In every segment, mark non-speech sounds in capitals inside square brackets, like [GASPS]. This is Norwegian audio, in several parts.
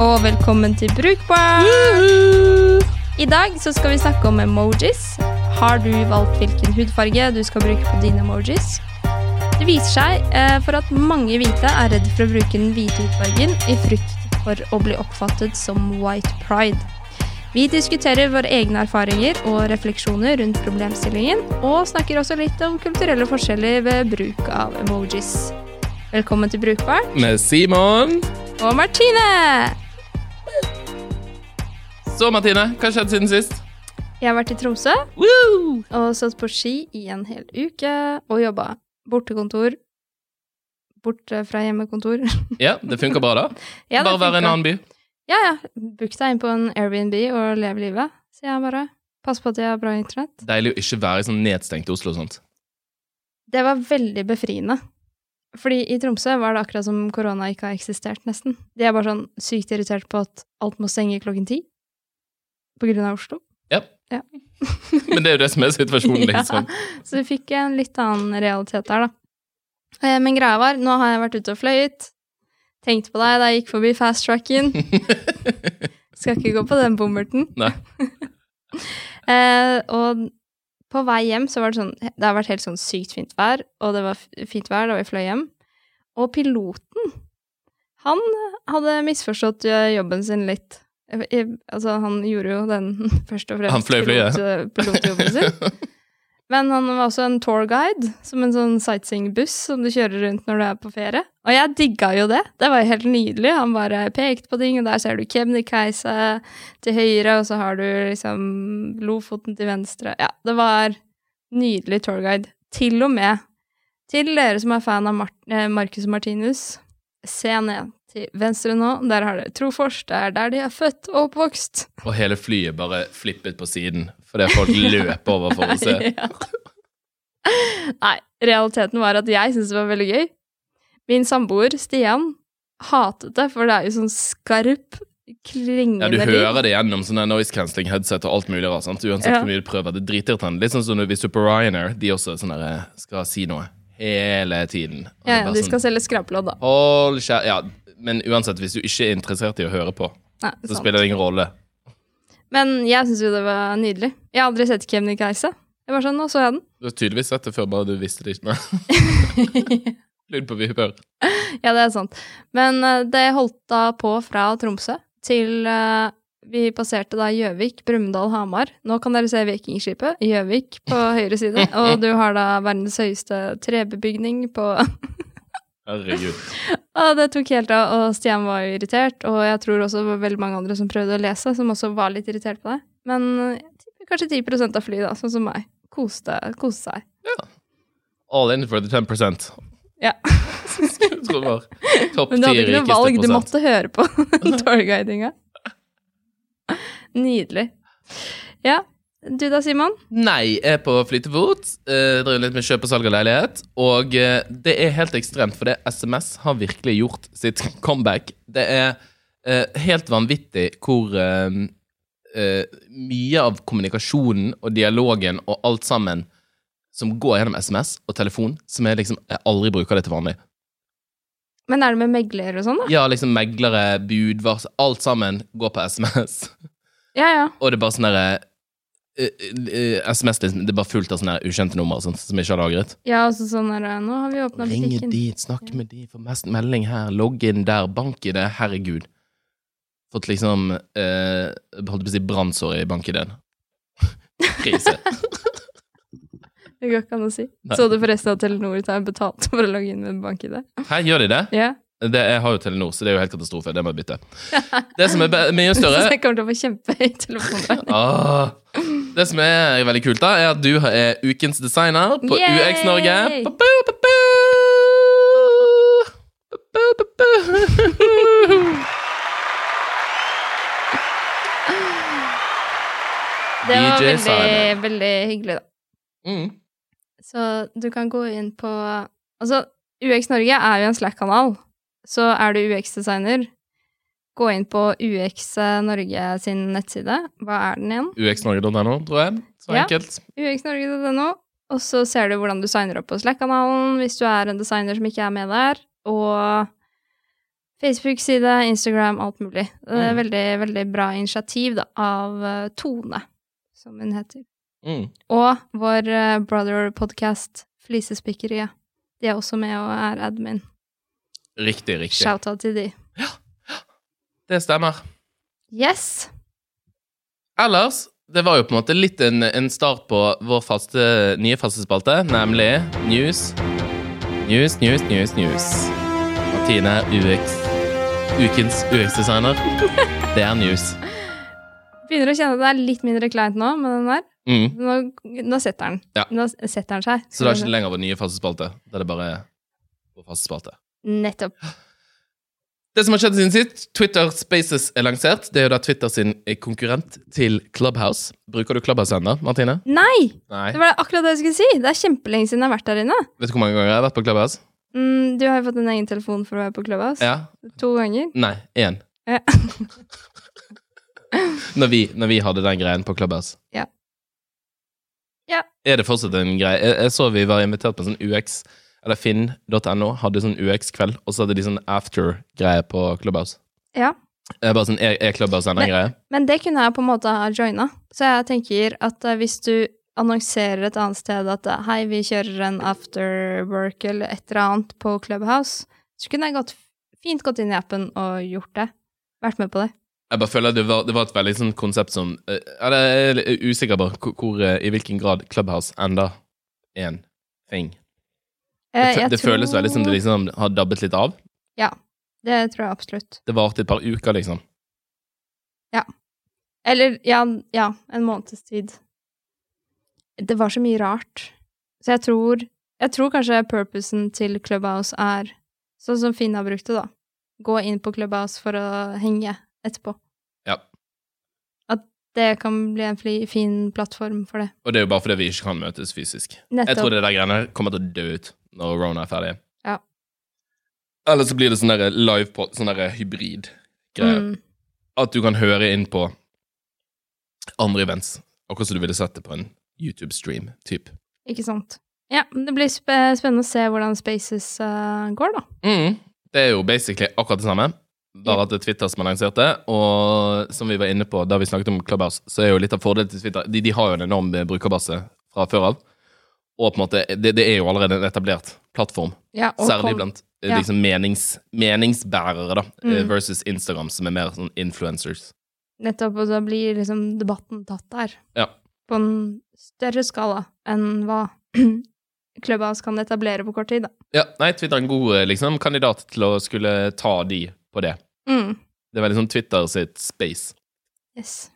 og velkommen til Brukbar! I dag så skal vi snakke om emojis. Har du valgt hvilken hudfarge du skal bruke på dine emojis? Det viser seg eh, for at mange hvite er redd for å bruke den hvite hudfargen i frykt for å bli oppfattet som white pride. Vi diskuterer våre egne erfaringer og refleksjoner rundt problemstillingen, og snakker også litt om kulturelle forskjeller ved bruk av emojis. Velkommen til Brukbart Med Simon. og Martine! Så, Martine, hva har skjedd siden sist? Jeg har vært i Tromsø Woo! og satt på ski i en hel uke og jobba. Bortekontor. Borte fra hjemmekontor. [LAUGHS] Ja, det funker bra, da. [LAUGHS] Ja, det Bare være i en annen by. Ja, ja. Book deg inn på en Airbnb og lev livet, sier jeg bare. Pass på at de har bra internett. Deilig å ikke være i sånn nedstengt Oslo og sånt. Det var veldig befriende. Fordi i Tromsø var det akkurat som korona ikke har eksistert, nesten. De er bare sånn sykt irritert på at alt må stenge klokken ti. På grunn av Oslo. Ja. Ja. [LAUGHS] Men det er jo det som er situasjonen, [LAUGHS] Ja. liksom. Så vi fikk en litt annen realitet der, da. Eh, Men greia var, nå har jeg vært ute og fløyet. Tenkte på deg da jeg gikk forbi fast-tracken. [LAUGHS] Skal ikke gå på den bommerten. Nei. eh, og på vei hjem så var det sånn Det har vært helt sånn sykt fint vær, og det var fint vær da vi fløy hjem. Og piloten, han hadde misforstått eh, jobben sin litt. Eh, eh, Altså, han gjorde jo den [LAUGHS] først og fremst fløy pilot- pilotjobben sin. [LAUGHS] Men han var også en tourguide, som en sånn sightseeingbuss som du kjører rundt når du er på ferie. Og jeg digga jo det. Det var helt nydelig. Han bare pekte på ting, og der ser du Kebnekaise til høyre, og så har du liksom Lofoten til venstre. Ja, det var nydelig tourguide. Til og med til dere som er fan av Mar eh, Marcus Martinus, se ned til venstre nå. Der har dere Trofors. Det er der de er født og oppvokst. Og hele flyet bare flippet på siden fordi folk løp over for å se. [LAUGHS] Ja. Nei, realiteten var at jeg syntes det var veldig gøy. Min samboer, Stian, hatet det, for det er jo sånn skarp, klingende Ja, du hører det gjennom sånne noise cancelling headset og alt mulig rart. sant? Uansett Ja. hvor mye du prøver. Det driter dritirriterende. Litt sånn som hvis du Super på Ryanair, de også sånn der, eh, skal si noe hele tiden. Og Ja, ja, de sånn, skal selge skrapelodd, da. Hold kjære Ja, men uansett, hvis du ikke er interessert i å høre på, Nei, så sant. spiller det ingen rolle. Men jeg syns jo det var nydelig. Jeg har aldri sett Kebnekaise. Jeg var sånn, nå så jeg den. Du har tydeligvis sett det før, bare du visste det ikke. [LAUGHS] Lyd på vipper. Ja, det er sant. Men eh, det holdt da på fra Tromsø til uh, vi passerte da Gjøvik, Brumunddal, Hamar. Nå kan dere se Vikingskipet, Gjøvik, på høyre side. [LAUGHS] Og du har da verdens høyeste trebebygning på [LAUGHS] Herregud. [LAUGHS] Og det tok helt av, og Stian var jo irritert. Og jeg tror også det var veldig mange andre som prøvde å lese, som også var litt irritert på det. Men eh, kanskje 10 av flyet, da, sånn som meg. Koste, koste seg. Ja. All in for the 10% Ja. [LAUGHS] Jeg tror det var topp Men du hadde ikke noe valg, du måtte høre på [LAUGHS] tourguidinga. Nydelig. Ja. Du da, Simon? Nei, jeg er på flytefot. Eh, driver litt med kjøp og salg av leilighet. Og eh, det er helt ekstremt, for det SMS har virkelig gjort sitt [LAUGHS] comeback. Det er eh, helt vanvittig hvor mye av kommunikasjonen og dialogen og alt sammen som går gjennom SMS og telefon, som jeg liksom jeg aldri bruker det til vanlig. Men er det med megler og sånn, da? Ja, liksom meglere, budvarsel, alt sammen går på SMS. Ja, ja. Og det er bare sånn derre eh, eh, SMS liksom, det er bare fullt av sånne ukjente nummer sånn, som ikke har lagret. Ja, altså sånn er det. Nå har vi åpna Ringe butikken. dit, snakk med de, få mest melding her, logg inn der, bank i det, herregud. Fått liksom eh, Holdt på å si brannsår i bank-ID-en. [LAUGHS] Krise. Det går ikke an å si. Nei. Så du forresten at Telenor tar betalt for å logge inn med bank-ID? Her gjør de det. Ja. det. Jeg har jo Telenor, så det er jo helt katastrofe. Det må jeg bytte. [LAUGHS] Det som er mye Så større jeg kommer til å få kjempehøy telefonregning. [LAUGHS] ah, Det som er veldig kult, da, er at du er ukens designer på Yay! UX Norge. Det var veldig, veldig hyggelig, da. Mm. Så du kan gå inn på Altså, UX Norge er jo en Slack-kanal. Så er du UX-designer, gå inn på UX Norge sin nettside. Hva er den igjen? UXnorge.no, tror jeg. Så Ja. enkelt. uxnorge.no. Og så ser du hvordan du signer opp på Slack-kanalen hvis du er en designer som ikke er med der. Og Facebook-side, Instagram, alt mulig. Det er Mm. veldig, veldig bra initiativ da, av eh, Tone, som hun heter. Mm. Og vår uh, brother-podkast Flisespikkeriet. De er også med og er admin. Riktig, riktig. Shout-out til de. Det stemmer. Yes! Ellers, det var jo på en måte litt en, en start på vår faste, nye faste spalte, nemlig news. News, news, news, news. Martine, UX. Ukens UX-designer. [LAUGHS] Det er news. Begynner å kjenne at det er litt mindre kleint nå med den der. Mm. Nå, nå setter den. Ja. Nå setter den seg. Så det er ikke lenger vår nye faste spalte. Det er det bare vår faste spalte. Nettopp. Det som har skjedd siden sist, Twitter Spaces er lansert. Det er jo da Twitter sin konkurrent til Clubhouse. Bruker du Clubhouse ennå, Martine? Nei! Nei. Det var akkurat det jeg skulle si. Det er kjempelenge siden jeg har vært der inne. Vet du hvor mange ganger jeg har vært på Clubhouse? Mm, du har jo fått en egen telefon for å være på Clubhouse. Ja. To ganger. Nei, én. Ja. [LAUGHS] når, vi, når vi hadde den greien på Clubhouse. Ja. Ja. Er det fortsatt en greie? Jeg, jeg så vi var invitert på en sånn UX, eller finn.no, hadde sånn UX-kveld, og så hadde de sånn after-greie på Clubhouse. Ja. Jeg bare sånn, er Clubhouse enda en greie? Men det kunne jeg på en måte ha joina. Så jeg tenker at eh, hvis du annonserer et annet sted at eh, hei, vi kjører en afterwork eller et eller annet på Clubhouse, så kunne jeg gått, fint gått inn i appen og gjort det. Vært med på det. Jeg bare føler det var, det var et veldig sånn konsept som eh, Jeg er usikker på eh, i hvilken grad Clubhouse enda en thing. Det, Eh, jeg det føles veldig som det liksom har dabbet litt av. Ja, Det tror jeg absolutt. Det varte et par uker, liksom. Ja. Eller, ja, ja, en måneds tid. Det var så mye rart. Så jeg tror Jeg tror kanskje purposen til Clubhouse er sånn som Finn har brukt det, da. Gå inn på Clubhouse for å henge etterpå. Ja. At det kan bli en fin plattform for det. Og det er jo bare fordi vi ikke kan møtes fysisk. Jeg tror det der greiene kommer til å dø ut når Rona er ferdig. Ja. Eller så blir det sånn der live på sånn hybrid-greie. Mm. At du kan høre inn på andre events, akkurat som du ville sett det på en YouTube-stream. typ. Ikke sant. Ja, men det blir sp spennende å se hvordan Spaces uh, går, da. Mm. Det er jo basically akkurat det samme, bare at det er Twitter som har lansert det. Og som vi var inne på da vi snakket om Clubhouse, så er jo litt av fordelen til Twitter De, de har jo en enorm brukerbase fra før av. Og på en måte, det, det er jo allerede en etablert plattform. Ja, Særlig kom- blant eh, ja. liksom menings, meningsbærere, da, eh, Mm. versus Instagram, som er mer sånn influencers. Nettopp, og da blir liksom debatten tatt der. Ja. På en større skala enn hva [CLEARS THROAT] Clubhouse kan etablere på kort tid, da. Ja, nei, Twitter er en god eh, liksom, kandidat til å skulle ta de på det. Mm. Det er veldig sånn Twitter sitt space. Yes.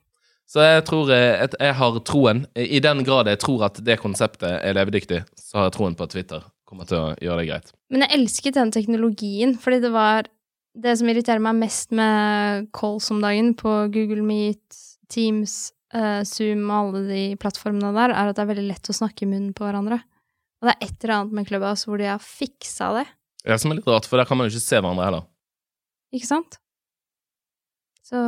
Så jeg tror eh, at jeg har troen I den grad jeg tror at det konseptet er levedyktig, så har jeg troen på at Twitter kommer til å gjøre det greit. Men jeg elsket den teknologien, fordi det var Det som irriterer meg mest med calls om dagen på Google Meet, Teams, eh, Zoom og alle de plattformene der, er at det er veldig lett å snakke i munnen på hverandre. Og det er et eller annet med Clubhouse hvor de har fiksa det, Det som er litt rart, for der kan man jo ikke se hverandre heller. ikke sant? Så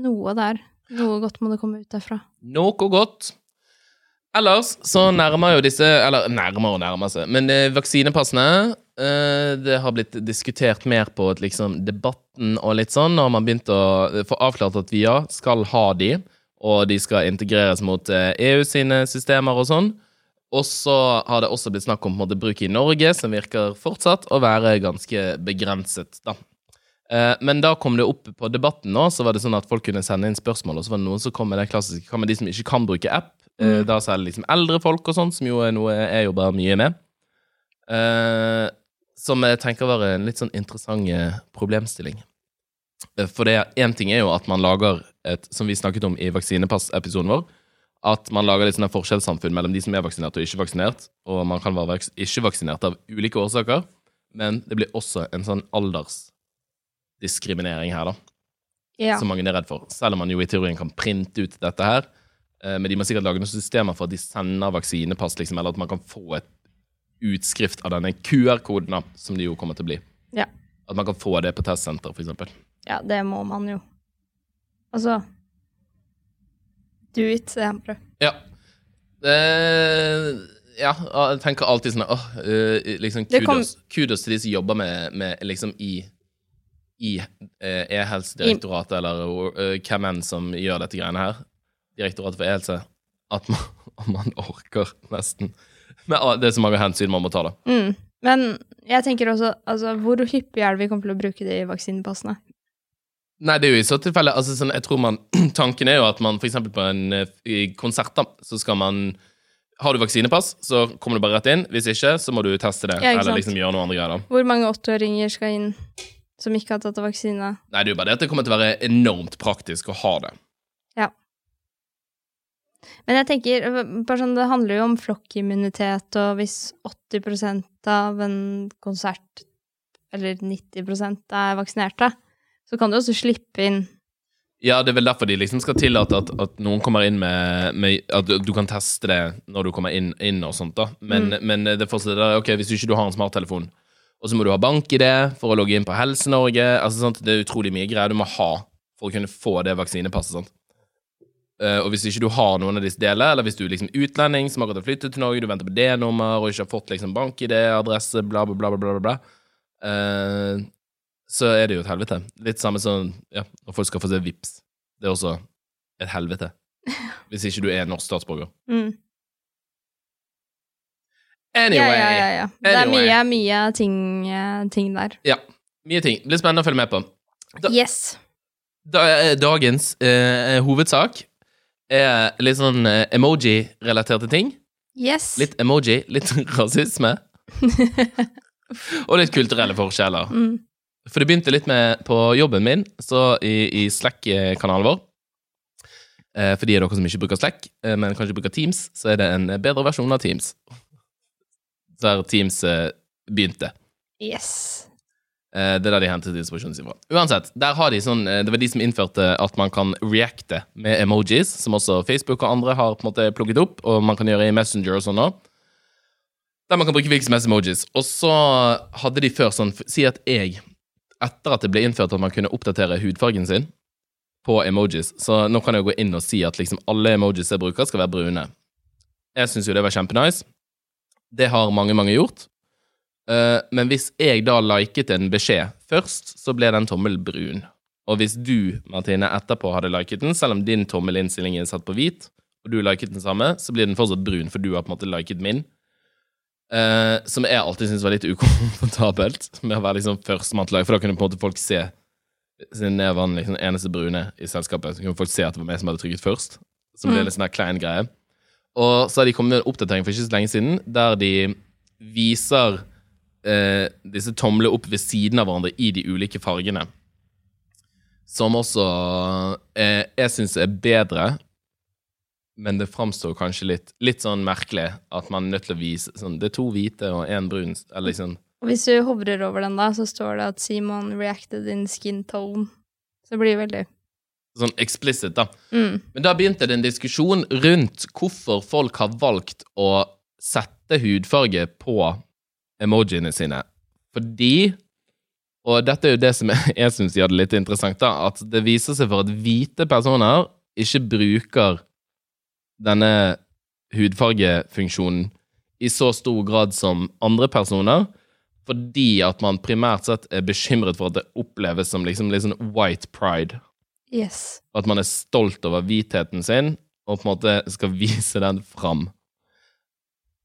noe der. Noe godt må det komme ut derfra. Noe godt. Ellers så nærmer jo disse Eller nærmer og nærmer seg, men eh, vaksinepassene eh, Det har blitt diskutert mer på et, liksom, debatten og litt sånn. Nå har man begynt å få avklart at vi ja, skal ha de, og de skal integreres mot eh, EU sine systemer og sånn. Og så har det også blitt snakk om på en bruk i Norge, som virker fortsatt å være ganske begrenset, da. Eh, Men da kom det opp på debatten nå, så var det sånn at folk kunne sende inn spørsmål, og så var det noen som kom med det klassiske Hva med de som ikke kan bruke app? Eh, Mm. Da særlig liksom eldre folk og sånn, som jo er noe jeg jobber mye med. Eh, Som jeg tenker var en litt sånn interessant problemstilling. For det én ting er jo at man lager et, som vi snakket om i vaksinepass-episoden vår, at man lager litt sånn forskjellssamfunn mellom de som er vaksinert og ikke vaksinert, og man kan være ikke vaksinert av ulike årsaker, men det blir også en sånn aldersdiskriminering her, da Ja. som mange er redd for. Selv om man jo i teorien kan printe ut dette her. Eh, Men de må sikkert lage noen systemer for at de sender vaksinepass, liksom, eller at man kan få et utskrift av denne QR-koden, som det jo kommer til å bli. Ja. At man kan få det på testsenteret, eksempel. ja, det må man jo. Altså Do it, det er prøv. Ja. Eh, ja, jeg tenker alltid sånn åh, eh, liksom kudos, kom- kudos til de som jobber med, med liksom i i eh, E-helsedirektoratet, eller eh, hvem enn som gjør dette greiene her, Direktoratet for e-helse, at man, [LAUGHS] man orker nesten. Men ah, det er så mange hensyn man må ta, da. Mm. Men jeg tenker også, altså, hvor hyppig er det vi kommer til å bruke det i vaksinepassene? Nei, det er jo i så tilfelle altså, sånn, jeg tror man, [CLEARS THROAT] Tanken er jo at man eksempel på en eh, konsert, da, så skal man Har du vaksinepass, så kommer du bare rett inn. Hvis ikke, så må du teste det. Ja, eller liksom gjøre noe andre greier. da. Hvor mange 80-åringer skal inn som ikke har tatt vaksine? Nei, det er jo bare det at det kommer til å være enormt praktisk å ha det. Ja. Men jeg tenker, sånn, det handler jo om flokkimmunitet, og hvis 80% av en konsert, eller 90% er vaksinerte, så kan du også slippe inn Ja, det er vel derfor de liksom skal tillate at, at noen kommer inn med, med At du kan teste det når du kommer inn, inn og sånt, da. Men, Mm. men det fortsetter ok, hvis ikke du har en smarttelefon, og så må du ha bank-ID for å logge inn på Helse-Norge altså? Det er utrolig mye greier du må ha for å kunne få det vaksinepasset. sant? Uh, og hvis ikke du har noen av disse delene, eller hvis du er liksom utlending som akkurat har flyttet til Norge, du venter på D-nummer og ikke har fått liksom bank-ID, adresse, bla, bla, bla, bla, bla, bla, uh, så er det jo et helvete. Litt samme som ja, når folk skal få se VIPs. Det er også et helvete. [LAUGHS] Hvis ikke du er norsk statsborger. mm. Anyway. Ja, ja, ja. Det er Anyway. mye, mye ting, eh, ting der. Ja, mye ting. Det blir spennende å følge med på. Da- Yes. Da, eh, dagens eh, hovedsak er litt sånn eh, emoji-relaterte ting. Yes. Litt emoji, litt [LAUGHS] rasisme. [LAUGHS] og litt kulturelle forskjeller. Mm. For det begynte litt med på jobben min, så i, i Slack-kanalen vår. Eh, for de av dere som ikke bruker Slack, eh, men kanskje bruker Teams, så er det en bedre versjon av Teams. Der Teams eh, begynte. Yes. Eh, Det er der de hentet inspirasjonen sin fra. Uansett, der har de sånn, eh, det var de som innførte at man kan reacte med emojis, som også Facebook og andre har på en måte plukket opp, og man kan gjøre i Messenger og sånn òg. Der man kan bruke hvilke som helst emojis. Og så hadde de før sånn Si at jeg, etter at det ble innført at man kunne oppdatere hudfargen sin på emojis, så nå kan jeg gå inn og si at liksom alle emojis jeg bruker, skal være brune. Jeg syns jo det var kjempenice. Det har mange, mange gjort. Uh, men hvis jeg da liket en beskjed først, så ble den tommel brun. Og hvis du, Martine, etterpå hadde liket den, selv om din tommelinnstilling er satt på hvit, og du liket den samme, så blir den fortsatt brun, for du har på en måte liket min. Uh, som jeg alltid syntes var litt ukomfortabelt, med å være liksom førstemann til lag, for da kunne på en måte folk se Siden jeg var den liksom eneste brune i selskapet, så kunne folk se at det var meg som hadde trykket først. Som ble Mm. en litt sånn der klein greie. Og så har de kommet med en oppdatering for ikke så lenge siden, der de viser eh, disse tomlene opp ved siden av hverandre i de ulike fargene. Som også eh, jeg syns er bedre, men det framstår kanskje litt, litt sånn merkelig at man er nødt til å vise sånn, Det er to hvite og én brun. Eller liksom hvis du hovrer over den da, så står det at Simon reacted in skin tone. Så det blir veldig sånn explicit, da. mm. Men da begynte det en diskusjon rundt hvorfor folk har valgt å sette hudfarge på emojiene sine. Fordi Og dette er jo det som [LAUGHS] jeg, jeg syns gjør det litt interessant, da. At det viser seg for at hvite personer ikke bruker denne hudfargefunksjonen i så stor grad som andre personer. Fordi at man primært sett er bekymret for at det oppleves som liksom sånn white pride Yes. at man er stolt over hvitheten sin, og på en måte skal [LAUGHS] vise den fram.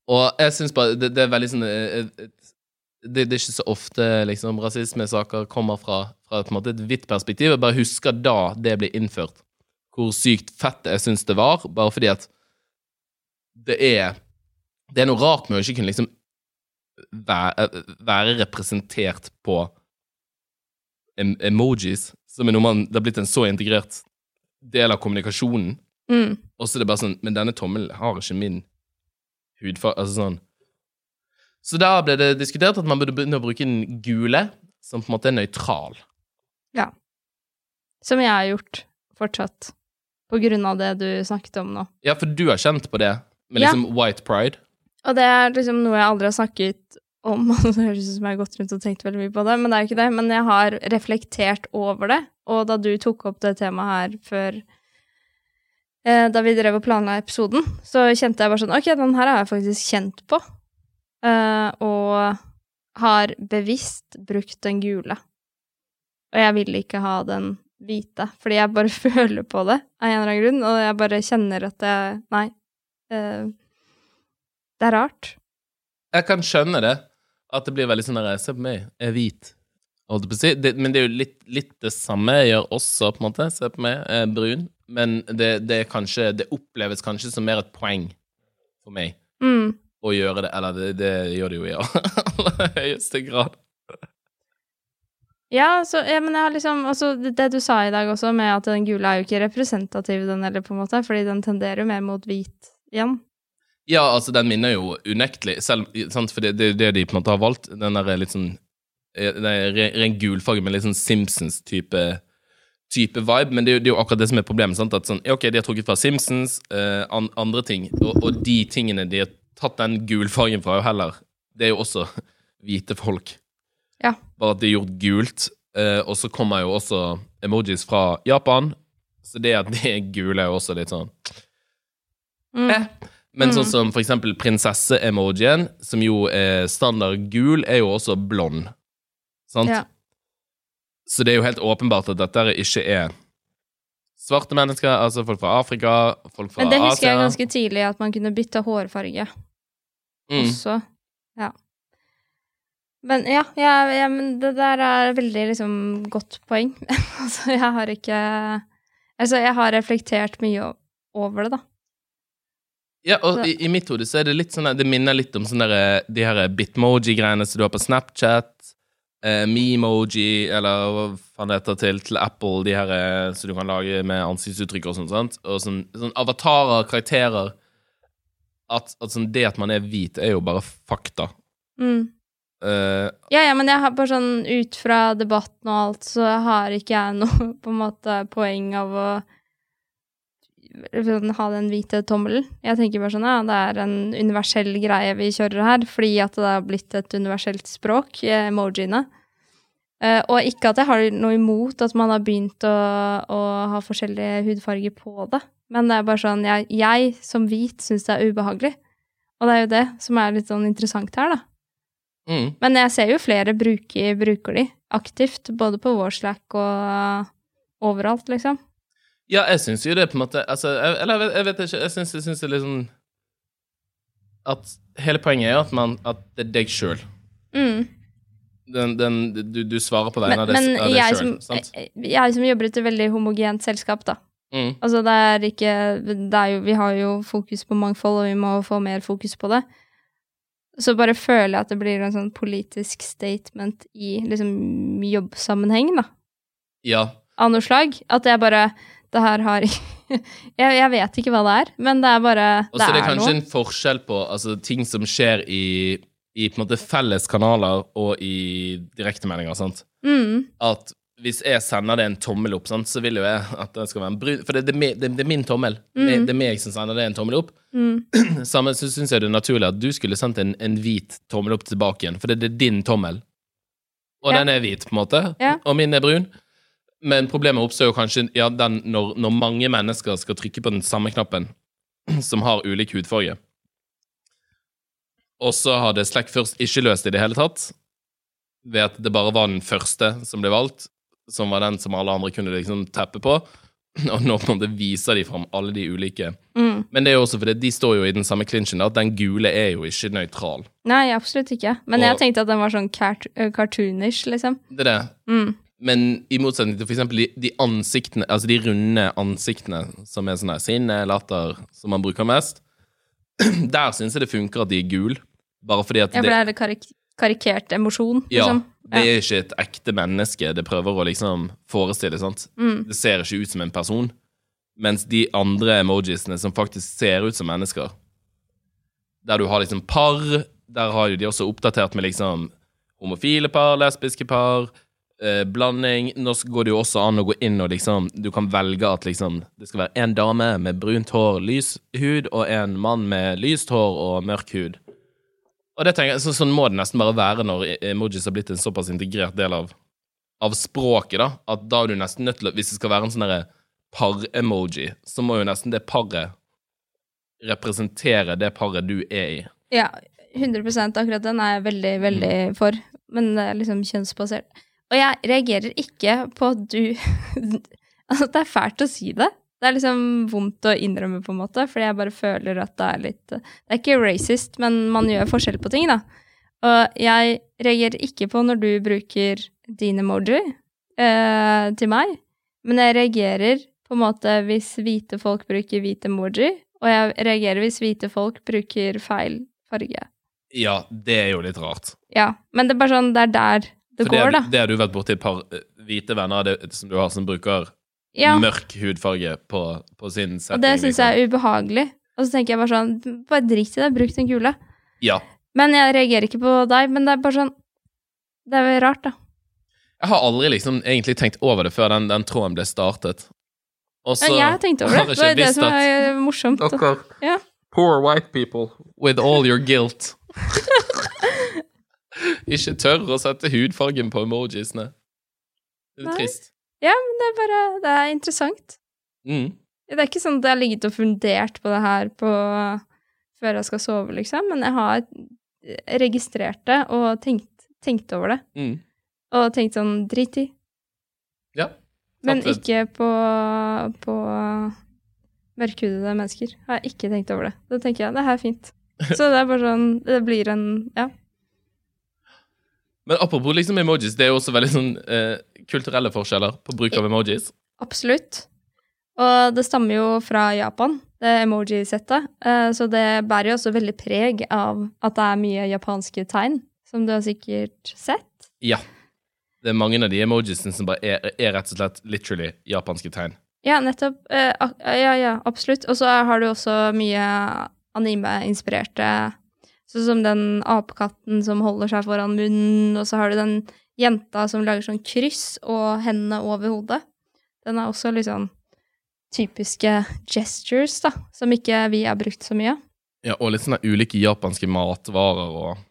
Og jeg syns bare det, det er veldig sånn eh, eh, det, det er ikke så ofte liksom rasismesaker kommer fra, fra måte et hvitt perspektiv. Jeg bare husker da det ble innført, hvor sykt fett jeg syns det var, bare fordi at det er Det er noe rart med å ikke kunne liksom være, være representert på emojis, som er noe man Det har blitt en så integrert del av kommunikasjonen. Mm. Og så er det bare sånn Men denne tommelen har ikke min hudfarge Altså sånn. Så da ble det diskutert at man burde begynne å bruke den gule, som på en måte er nøytral. Ja. Som jeg har gjort fortsatt. På grunn av det du snakket om nå. Ja, for du har kjent på det, med Ja. liksom white pride. Og det er liksom noe jeg aldri har snakket om, [LAUGHS] det høres ut som jeg har gått rundt og tenkt veldig mye på det, men det er jo ikke det. Men jeg har reflektert over det, og da du tok opp det temaet her før eh, Da vi drev og planla episoden, så kjente jeg bare sånn Ok, den her har jeg faktisk kjent på. Eh, og har bevisst brukt den gule. Og jeg vil ikke ha den hvite, fordi jeg bare [LAUGHS] føler på det av en eller annen grunn, og jeg bare kjenner at jeg Nei. eh, det er rart. Jeg kan skjønne det. At det blir veldig sånn der Se på meg, jeg er hvit. Det, men det er jo litt, litt det samme jeg gjør også, på en måte. Se på meg, jeg er brun. Men det, det kanskje Det oppleves kanskje som mer et poeng for meg Mm. å gjøre det. Eller det, det gjør det jo i aller [LAUGHS] høyeste grad. Ja, så, ja, men jeg har liksom altså, det, det du sa i dag også, med at den gule er jo ikke representativ, den heller, på en måte, fordi den tenderer jo mer mot hvit igjen. Ja, altså, den minner jo unektelig selv, sant? For det det er det, det de på en måte har valgt. Den der litt sånn eh, Det er ren, gulfarge med litt sånn Simpsons-type type vibe, men det det er jo akkurat det som er problemet. Sant? At sånn, ok, De har trukket fra Simpsons, eh, an, andre ting, og, og de tingene de har tatt den gulfargen fra, jo heller Det er jo også [LAUGHS] hvite folk. Ja. Bare at det er gjort gult. Eh, og så kommer jo også emojis fra Japan, så det at de er gule, er jo også litt sånn Mm. Eh. Men sånn som for eksempel prinsesse-emojien, som jo er standard gul, er jo også blond. Sant? Ja. Så det er jo helt åpenbart at dette ikke er svarte mennesker, altså folk fra Afrika, folk fra Men det husker Asia. jeg ganske tidlig, at man kunne bytte hårfarge mm. også. Ja. Men ja, ja, ja, men det der er veldig liksom godt poeng. [LAUGHS] altså, jeg har ikke Altså, jeg har reflektert mye over det, da. Ja, og i, i mitt hode så er det litt sånn Det minner litt om sånne der, de her bitmoji-greiene som du har på Snapchat. Eh, Memoji, eller hva faen det heter til, til Apple, de her eh, som du kan lage med ansiktsuttrykk og sånn. sant? Og sånn, sånn avatarer, karakterer at, at sånn, Det at man er hvit, er jo bare fakta. Mm. Uh, Ja, ja, men jeg har bare sånn ut fra debatten og alt, så har ikke jeg noe [LAUGHS] på en måte poeng av å sånn, ha den hvite tommelen. Jeg tenker bare sånn, ja, det er en universell greie vi kjører her, fordi at det har blitt et universelt språk, emojiene. Uh, og ikke at jeg har noe imot at man har begynt å, å ha forskjellige hudfarger på det, men det er bare sånn, jeg, jeg som hvit syns det er ubehagelig. Og det er jo det som er litt sånn interessant her, da. mm. Men jeg ser jo flere bruker, bruker de aktivt, både på vår Slack og overalt, liksom. Ja, jeg syns jo det på en måte altså, jeg, Eller jeg vet, jeg vet ikke, jeg syns, jeg syns det er sånn At hele poenget er at, man, at det er deg sjøl. Mm. Den, den, du, du svarer på Men, vegne av men deg jeg, sjøl, som, sant? jeg som jobber i et veldig homogent selskap, da. Mm. Altså, det er ikke det er jo, Vi har jo fokus på mangfold, og vi må få mer fokus på det. Så bare føler jeg at det blir en sånn politisk statement i liksom jobbsammenheng, da. Ja. Av noe slag. At jeg bare Det her har [LAUGHS] jeg, jeg vet ikke hva det er, men det er bare Også det er det er kanskje noe. en forskjell på altså, ting som skjer i, i på en måte felles kanaler og i direktemeldinger. sant? Mm. At hvis jeg sender det en tommel opp, sant, så vil jo jeg at det skal være en brun For det, det, det, det er min tommel. Det, det er meg som sender det en tommel opp. Mm. [CLEARS THROAT] Samme så syns jeg det er naturlig at du skulle sendt en, en hvit tommel opp tilbake igjen, for det, det er din tommel. Og Ja. den er hvit, på en måte, Ja. og min er brun. Men problemet oppstår jo kanskje ja, den, når, når mange mennesker skal trykke på den samme knappen, [CLEARS THROAT] som har ulik hudfarge. Og så hadde Slack først ikke løst det i det hele tatt, ved at det bare var den første som ble valgt, som var den som alle andre kunne liksom teppe på. [CLEARS THROAT] Og nå på en måte viser de fram alle de ulike Mm. men det er jo også fordi de står jo i den samme klinsjen, at den gule er jo ikke nøytral. Nei, absolutt ikke. Men Og- jeg tenkte at den var sånn uh, cartoonish, liksom. Det er det. Mm. Men i motsetning til eksempel de, de ansiktene, altså de runde ansiktene som er sånn sinne, latter, som man bruker mest, [CLEARS THROAT] der syns jeg det funker at de er gul, bare fordi at Ja, for det, er det karik karikert emosjon, ja, liksom. det er ikke et ekte menneske det prøver å liksom forestille, sant? Mm. Det ser ikke ut som en person, mens de andre emojisene som faktisk ser ut som mennesker, der du har liksom par, der har jo de også oppdatert med liksom homofile par, lesbiske par, eh, blanding. Nå går det jo også an å gå inn og liksom Du kan velge at liksom det skal være en dame med brunt hår, lys hud, og en mann med lyst hår og mørk hud. Og det tenker jeg, så, Sånn må det nesten bare være når e- emojis har blitt en såpass integrert del av, av språket, da, at da er du nesten nødt til å Hvis det skal være en sånn par-emoji, så må jo nesten det paret representere det paret du er i. Ja, 100% akkurat den er jeg veldig, veldig Mm. for. Men det er liksom kjønnsbasert. Og jeg reagerer ikke på at du [LAUGHS] Altså, det er fælt å si det. Det er liksom vondt å innrømme, på en måte, fordi jeg bare føler at det er litt Det er ikke racist, men man gjør forskjell på ting, da. Og jeg reagerer ikke på når du bruker din emoji eh, til meg, men jeg reagerer på en måte hvis hvite folk bruker hvit emoji, og jeg reagerer hvis hvite folk bruker feil farge. Ja, det er jo litt rart. Ja, men det er bare sånn, det er der det For det, da. det har du vært borti et par eh, hvite venner det, som du har, som bruker Ja, mørk hudfarge på, på sin setting. og det syns liksom. jeg er ubehagelig. Og så tenker jeg bare sånn, bare drit i det, bruk den kule. Ja. Men jeg reagerer ikke på deg, men det er bare sånn Det er jo rart, da. Jeg har aldri liksom egentlig tenkt over det før den, den tråden ble startet. Og så Men jeg har tenkt over det. Det var det som er morsomt. Dere Ja. poor white people with all your guilt [LAUGHS] [LAUGHS] ikke tør å sette hudfargen på emojisene. Det er Nei. trist. Ja, men det er bare Det er interessant. Mm. Det er ikke sånn at jeg har ligget og fundert på det her på, før jeg skal sove, liksom, men jeg har registrert det og tenkt, tenkt over det. Mm. Og tenkt sånn drit i. Ja. Men ikke på, på mørkhudede mennesker. Har jeg ikke tenkt over det. Da tenker jeg det her er fint. [LAUGHS] Så det er bare sånn Det blir en Ja. Men apropos liksom emojis, det er jo også veldig sånn eh, kulturelle forskjeller på bruk av emojis. Absolutt. Og det stammer jo fra Japan, det emoji-settet. Eh, Så det bærer jo også veldig preg av at det er mye japanske tegn, som du har sikkert sett. Ja. Det er mange av de emojisene som bare er, er rett og slett literally japanske tegn. Ja, nettopp. Eh, Ja, ja, absolutt. Og så har du også mye anime-inspirerte Sånn som den apekatten som holder seg foran munnen, og så har du den jenta som lager sånn kryss og hendene over hodet. Den er også litt sånn typiske gestures, da, som ikke vi har brukt så mye. Ja, Og litt sånne ulike japanske matvarer og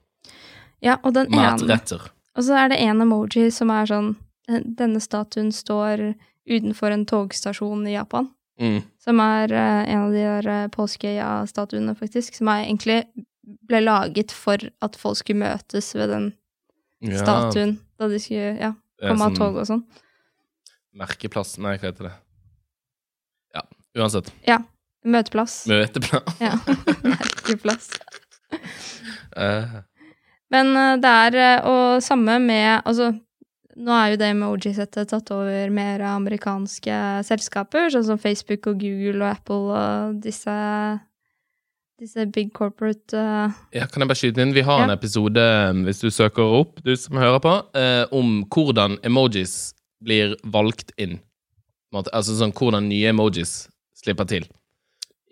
Ja, og matretter. Og så er det en emoji som er sånn Denne statuen står utenfor en togstasjon i Japan. Mm. Som er eh, en av de der uh, Påskeøya-statuene, faktisk. Som er egentlig ble laget for at folk skulle møtes ved den Ja, statuen. Da de skulle ja, komme sånn, av toget tog og sånn. Merkeplass Nei, hva heter det? Ja, uansett. Ja. Møteplass. Møteplass. Ja. [LAUGHS] Merkeplass. uh. [LAUGHS] Men eh, det er eh, Og samme med Altså, nå er jo det med OG-settet tatt over mer av amerikanske selskaper, sånn som Facebook og Google og Apple og disse disse big corporate uh... ja, kan jeg bare skyte inn? Vi har en episode, hvis du søker opp, du som hører på, eh, om hvordan emojis blir valgt inn. Altså sånn hvordan nye emojis slipper til.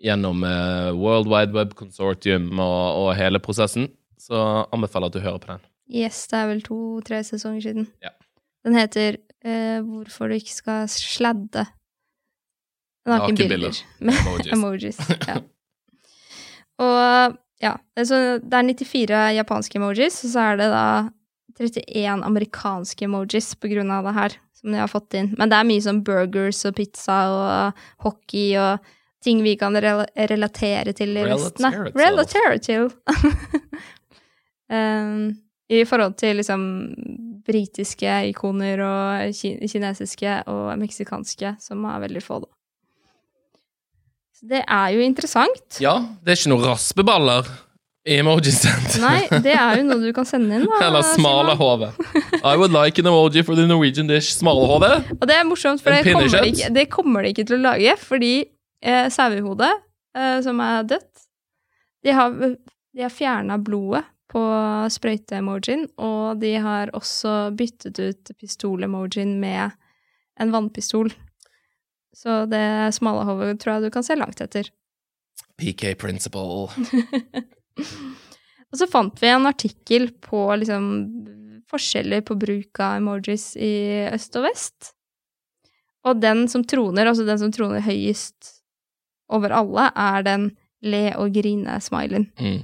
Gjennom eh, World Wide Web Consortium og, og hele prosessen. Så anbefaler at du hører på den. Yes, det er vel to-tre sesonger siden. Ja. Den heter eh, 'Hvorfor du ikke skal sladde Nakenbilder nakenbilder med Emojis. [LAUGHS] emojis'. Ja. Og ja, så det er 94 japanske emojis, og så er det da 31 amerikanske emojis på grunn av det her, som de har fått inn. Men det er mye sånn burgers og pizza og hockey og ting vi kan rel relatere til i listene. Relatere til. Um, [LAUGHS] I forhold til liksom britiske ikoner og kinesiske og meksikanske, som er veldig få, da. Så det er jo interessant. Ja, det er ikke noen raspeballer i emojisent. [LAUGHS] Nei, det er jo noe du kan sende inn, da. Eller smalahove. I would like an emoji for the Norwegian dish smalahove. Og det er morsomt, for det kommer, de ikke, det kommer de ikke til å lage, fordi eh, sauehodet, eh, som er dødt, de har, de har fjerna blodet på sprøyte-emojien, og de har også byttet ut pistol-emojien med en vannpistol. Så det smalahovet tror jeg du kan se langt etter. PK principle. [LAUGHS] Og så fant vi en artikkel på liksom forskjeller på bruk av emojis i øst og vest. Og den som troner, altså den som troner høyest over alle, er den le og grine-smilen. Mm.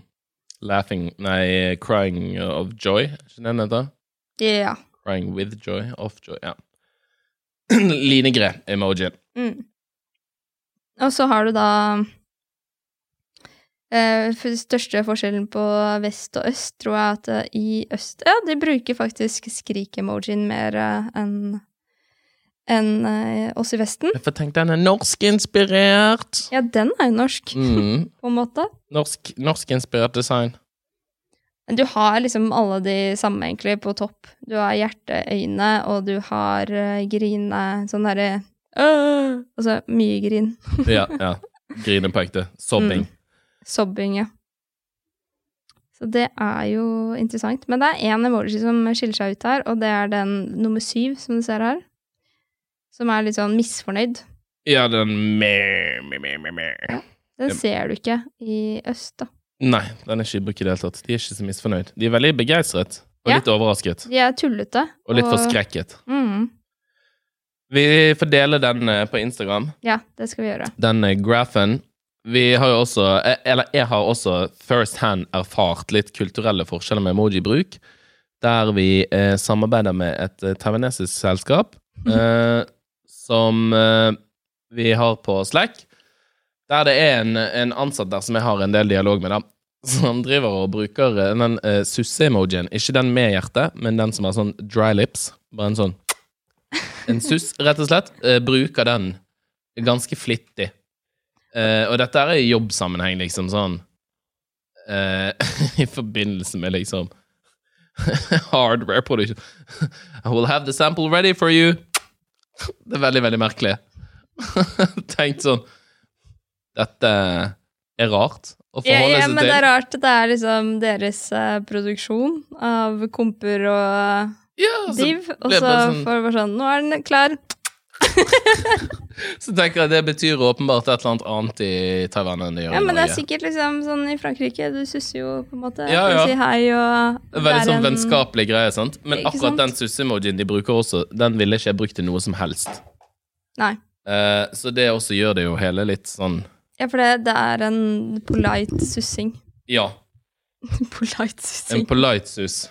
Laughing Nei, crying of joy, er ikke den heter? Ja. Crying with joy, of joy, ja. [CLEARS THROAT] Linegre-emojien. Mm. Og så har du da Eh, største forskjellen på vest og øst tror jeg at eh, i øst Ja, de bruker faktisk skrik-emojien mer eh, enn enn eh, oss i Vesten. Jeg får tenkt den er norskinspirert. Ja, den er jo norsk, Mm. [LAUGHS] på en måte. Norsk, norskinspirert design. Men du har liksom alle de samme, egentlig, på topp. Du har hjerteøyne, og du har uh, grine Sånn derre Altså mye grin. [LAUGHS] Ja, ja. Grine på ekte. Sobbing. Sobbing, ja. Så det er jo interessant. Men det er én emoji som skiller seg ut her, og det er den nummer syv, som du ser her. Som er litt sånn misfornøyd. Ja, den meh, meh, meh, meh, Ja. Den ser du ikke i øst, da. Nei, den er ikke i bruk i det hele tatt. De er ikke så misfornøyd. De er veldig begeistret. Og Ja. litt overrasket. De er tullete. Og litt forskrekket. Mm, Vi får dele den eh, på Instagram. ja, det skal vi gjøre. Den grafen. graphen. Vi har jo også, eh, eller jeg har også first hand erfart litt kulturelle forskjeller med emoji-bruk. Der vi eh, samarbeider med et eh, taiwanesisk selskap eh, som eh, vi har på Slack. Der det er en, en ansatt der som jeg har en del dialog med, da. Som driver og bruker eh, den eh, susse-emojien. Ikke den med hjerte, men den som er sånn dry lips. Bare en sånn En suss, rett og slett. Eh, bruker den ganske flittig. Eh, og dette er i jobbsammenheng, liksom sånn eh, [LAUGHS] I forbindelse med liksom [LAUGHS] hardware production. I will have the sample ready for you. Det er veldig, veldig merkelig. [LAUGHS] Tenkt sånn Dette er rart å forholde seg til. ja, seg men det er rart. Det er liksom deres uh, produksjon av komper og Ja, så, div, og så sånn- får du bare sånn Nå er den klar. [LAUGHS] så tenker jeg det betyr åpenbart et eller annet annet i Taiwan enn det gjør Ja, men det er sikkert liksom sånn i Frankrike. Du susser jo på en måte Ja, ja. si hei og Veldig sånn en- vennskapelig greie, sant? Men akkurat sant? den susse-emojien de bruker også, den ville ikke jeg brukt til noe som helst. Nei. Eh, så det også gjør det jo hele litt sånn Ja, for det, det er en polite sussing. Ja, [LAUGHS] polite en polite sus.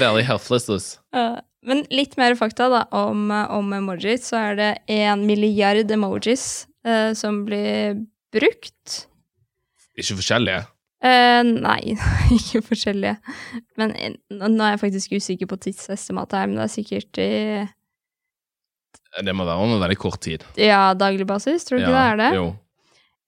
Very helpless. Uh, men litt mer fakta da om, uh, om emojis. Så er det en milliard emojis uh, som blir brukt. Ikke forskjellige. Eh, nei, [LAUGHS] ikke forskjellige. Men eh, nå er jeg faktisk usikker på tidsestimatet her, men det er sikkert i Det må være om en veldig kort tid. ja, daglig basis, tror du ikke det er det? Jo.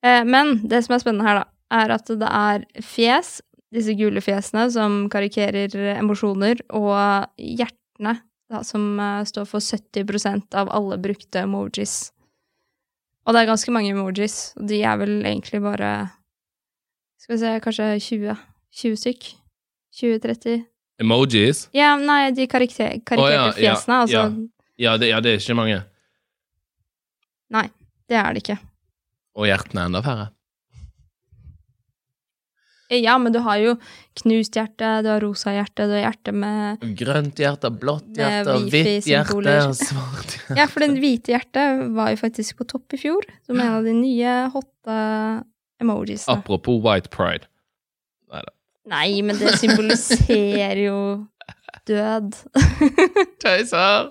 Eh, men det som er spennende her, da, er at det er fjes, disse gule fjesene som karikerer emosjoner, og hjertene, da, som eh, står for 70% av alle brukte emojis. Og det er ganske mange emojis, og de er vel egentlig bare Skal vi se, kanskje 20? 20 stykk? 20-30? Emojis? Ja, nei, de karikter, karikerte oh, ja, fjesene, altså. ja. Ja det, ja, det er ikke mange. Nei, Det er det ikke. Og hjertene er enda færre. Ja, men du har jo knust hjerte, du har rosa hjerte, du har hjerte med Grønt hjerte, blått hjerte, hvitt hjerte og [LAUGHS] svart hjerte. Ja, for den hvite hjertet var jo faktisk på topp i fjor, som en av de nye hotte emojisene. Apropos white pride. Nei, men det symboliserer jo død. [LAUGHS] Tøyser!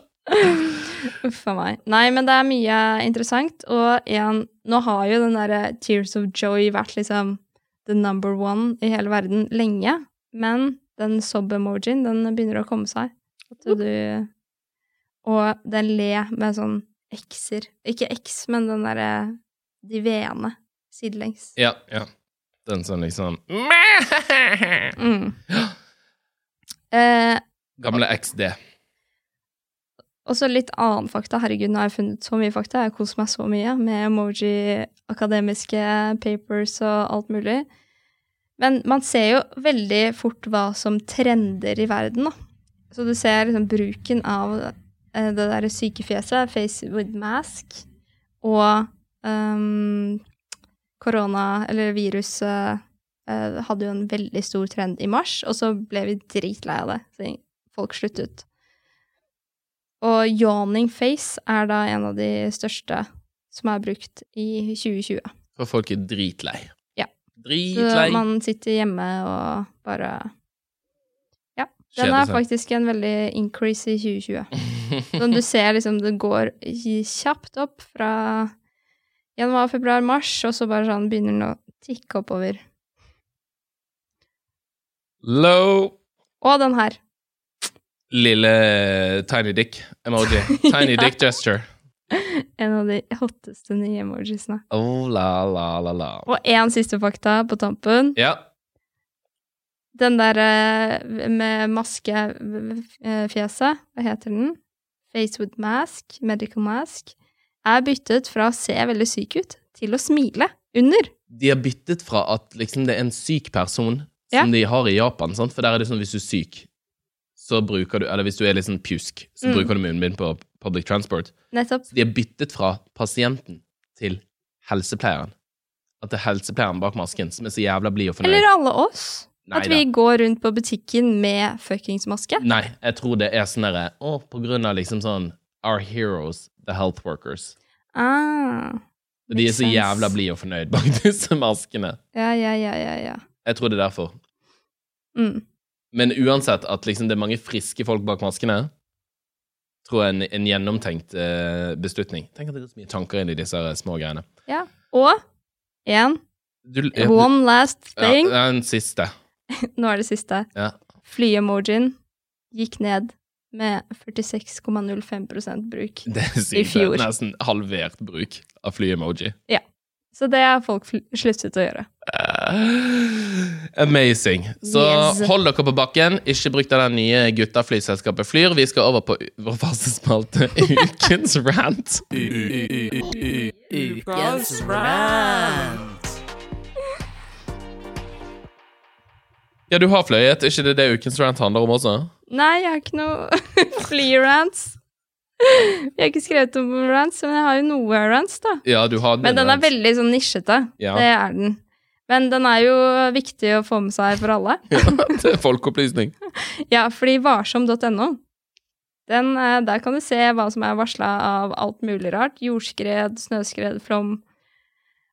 Uff a meg. Nei, men det er mye interessant, og igjen, Nå har jo den derre Tears of Joy vært liksom the number one i hele verden lenge, men den sob-emojien, den begynner å komme seg. At du Og den le med sånn x-er. Ikke x, men den derre De v-ene sidelengs. Ja, ja. Den som liksom [LAUGHS] Mm. [GASPS] Eh, Gamle XD. Og så litt annen fakta. Herregud, nå har jeg funnet så mye fakta. Jeg koser meg så mye med emoji, akademiske papers og alt mulig. Men man ser jo veldig fort hva som trender i verden, da. Så du ser liksom bruken av eh, det derre sykefjeset, face with mask, og um, korona, eller viruset, eh, hadde jo en veldig stor trend i mars, og så ble vi dritlei av det. Så folk sluttet. Og yawning face er da en av de største som er brukt i 2020. For folk er dritlei. Ja. Dritlei. Så man sitter hjemme og bare Ja. Den er faktisk en veldig increase i 2020. [LAUGHS] Som du ser liksom, det går kjapt opp fra januar, februar, mars, og så bare sånn begynner den å tikke oppover. Low. Og den her. Lille tiny dick-emoji. Tiny dick [LAUGHS] gesture. En av de hotteste nye emojisene. Oh, la, la, la, la. Og én siste fakta på tampen. Ja. Den der eh, med maskefjeset, hva heter den? Face with mask, medical mask, er byttet fra å se veldig syk ut til å smile under. De har byttet fra at liksom, det er en syk person, Ja. som de har i Japan, sant? for der er det sånn hvis du er syk, så bruker du Eller hvis du er litt sånn pjusk, så Mm. bruker du munnbind på public transport. Nettopp. Så de har byttet fra pasienten til helsepleieren. At det er helsepleieren bak masken som er så jævla blid og fornøyd. Eller alle oss. Nei At vi da. går rundt på butikken med fuckings maske. Nei, jeg tror det er sånn derre Å, på grunn av liksom sånn Our heroes, the health workers. Ah, de er så sense. jævla blide og fornøyd bak [LAUGHS] disse maskene. Ja, ja, ja, ja, ja. Jeg tror det er derfor. Mm. Men uansett at liksom det er mange friske folk bak maskene, tror jeg en, en gjennomtenkt eh, beslutning. Tenk at det går så mye tanker inn i disse her små greiene. ja. Og én one last thing. er den siste. [LAUGHS] Nå er det siste. Ja. Fly-emojien gikk ned med 46,05% bruk. [LAUGHS] Det er I fjor. Det er Nesten halvert bruk av fly-emoji. Så det har folk sluttet å gjøre. Eh, Amazing. Så Yes. hold dere på bakken. Ikke bruk det nye nye guttaflyselskapet Flyr. Vi skal over på vår faste spalte [LAUGHS] Ukens rant. Ukens rant. Ja, du har fløyet. ikke det det ukens rant handler om også? Nei, jeg har ikke noe [LAUGHS] fly-rants. Jeg har ikke skrevet om rants, men jeg har jo noe rants, da. Ja, du har Men den er veldig sånn nisjete. Ja. Det er den. Men den er jo viktig å få med seg for alle. [LAUGHS] Ja, er folkeopplysning. [LAUGHS] Ja, fordi varsom.no, eh, der kan du se hva som er varsla av alt mulig rart. Jordskred, snøskred, flom.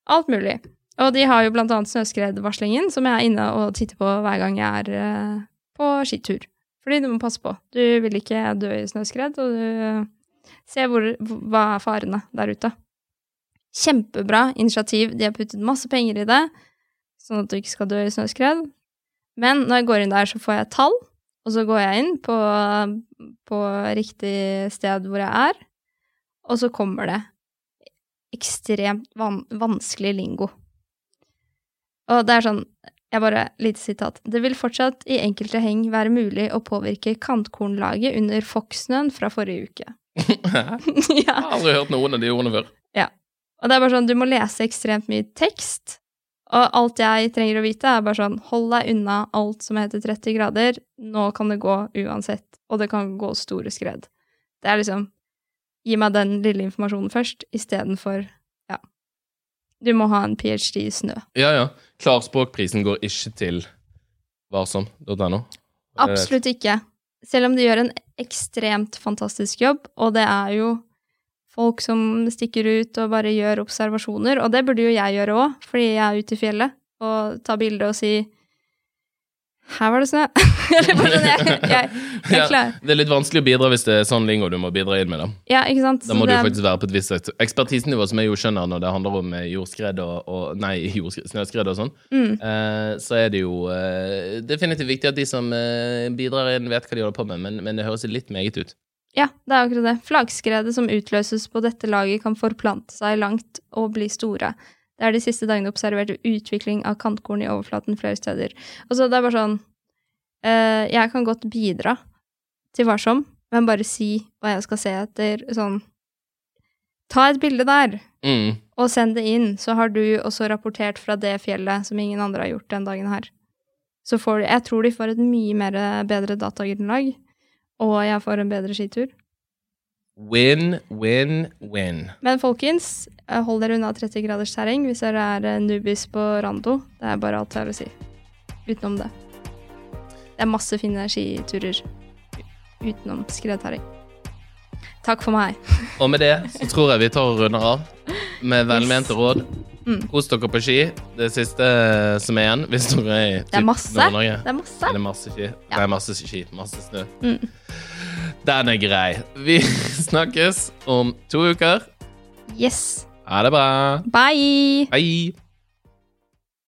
Alt mulig. Og de har jo blant annet snøskredvarslingen, som jeg er inne og titter på hver gang jeg er eh, på skitur. Fordi du må passe på. Du vil ikke dø i snøskred, og du eh, ser hvor, hva er farene der ute. Kjempebra initiativ. De har puttet masse penger i det, sånn at du ikke skal dø i snøskred. Men når jeg går inn der, så får jeg tall, og så går jeg inn på, på riktig sted hvor jeg er, og så kommer det ekstremt van vanskelig lingo. Og det er sånn, jeg bare, lite sitat. Det vil fortsatt i enkelte heng være mulig å påvirke kantkornlaget under Fox-snøen fra forrige uke. [LAUGHS] Jeg har aldri hørt noen av de ordene før. Ja. Og det er bare sånn, du må lese ekstremt mye tekst, og alt jeg trenger å vite er bare sånn, hold deg unna alt som heter 30 grader, nå kan det gå uansett, og det kan gå store skred. Det er liksom, gi meg den lille informasjonen først, i stedet for, ja, du må ha en PhD i snø. Ja, ja. Klarspråkprisen går ikke til varsom.no. Absolutt ikke. Selv om de gjør en ekstremt fantastisk jobb, og det er jo folk som stikker ut og bare gjør observasjoner, og det burde jo jeg gjøre òg, fordi jeg er ute i fjellet og tar bilde og si her var det snø. [LAUGHS] Eller bare sånn, jeg, jeg, jeg, Ja, klar. det er litt vanskelig å bidra hvis det er sånn lingo du må bidra inn med. Da Ja, ikke sant? Da må du det er- faktisk være på et visst ekspertisenivå, som jeg jo skjønner når det handler om eh, jordskred og, og Nei, [LAUGHS] jordskred, snøskred og sånn. Mm. Eh, så er det jo eh, definitivt viktig at de som eh, bidrar inn, vet hva de holder på med, men, men det høres litt meget ut. Ja, det er akkurat det. Flaggskredet som utløses på dette laget, kan forplante seg langt og bli store. Det er de siste dagene observert utvikling av kantkorn i overflaten flere steder. Og så det er bare sånn eh, Jeg kan godt bidra til hva som, men bare si hva jeg skal se etter. Sånn Ta et bilde der, Mm. og send det inn. Så har du også rapportert fra det fjellet som ingen andre har gjort den dagen her. Så får de Jeg tror de får et mye mer bedre datagrunnlag, og jeg får en bedre skitur. Win, win, win. Men folkens, eh, hold dere unna 30 graders terreng hvis dere er eh, nubis på rando. Det er bare alt jeg har å si. Utenom det. Det er masse fine skiturer utenom skredterreng. Takk for meg. Og med det så tror jeg vi tar og runder av med velmente råd. Mm. Kos dere på ski. Det siste som er igjen, hvis dere er i Det er masse. Det er masse. Er det masse ski? Ja. Nei, masse ski. Masse snø. Mm. Den er grei. Vi [LAUGHS] snakkes om to uker. Yes. Ha det bra. Bye! Hei.